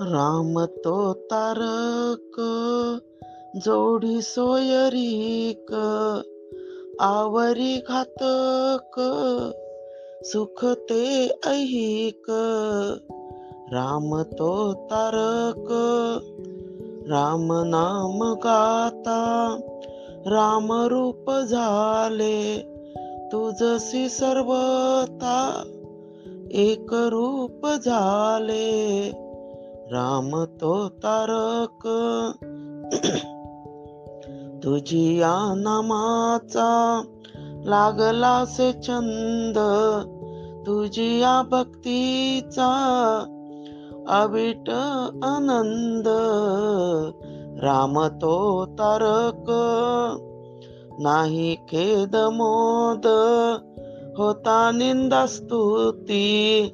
राम तो तारक, जोडी सोयरीक आवरी घातक, सुख ते ऐहिक राम तो तारक, राम नाम गाता, राम रूप झाले तुझसी सर्वता एक रूप झाले। राम तो तारक. तुझी या नामाचा लागला से छंद. तुझी या भक्तीचा अविट आनंद. राम तो तारक. नाही खेद मोद. होता निंदा स्तुती.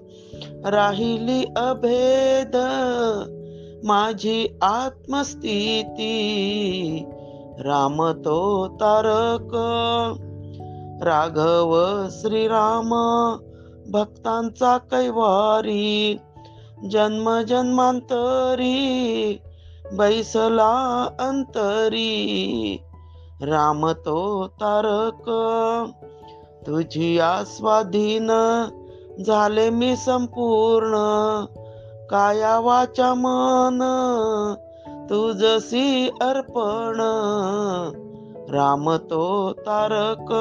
राहिली अभेद माझी आत्मस्थिती. राम तो तारक राघव श्रीराम भक्तांचा कैवारी. जन्म जन्मांतरी बैसला अंतरी. राम तो तारक तुझी आस्वाधीन झाले मी संपूर्ण. काया वाचा मन तुझसी अर्पण. राम तो तारक.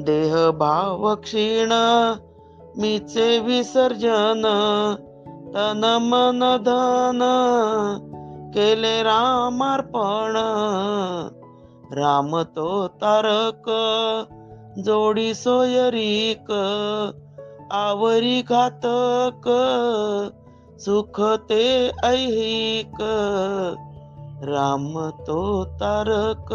देह भाव क्षीण मीचे विसर्जन. तन मन धन केले रामार्पण. राम तो तारक. जोडी सोयरीक आवरी घातक सुख ते ऐहिक राम तो तारक.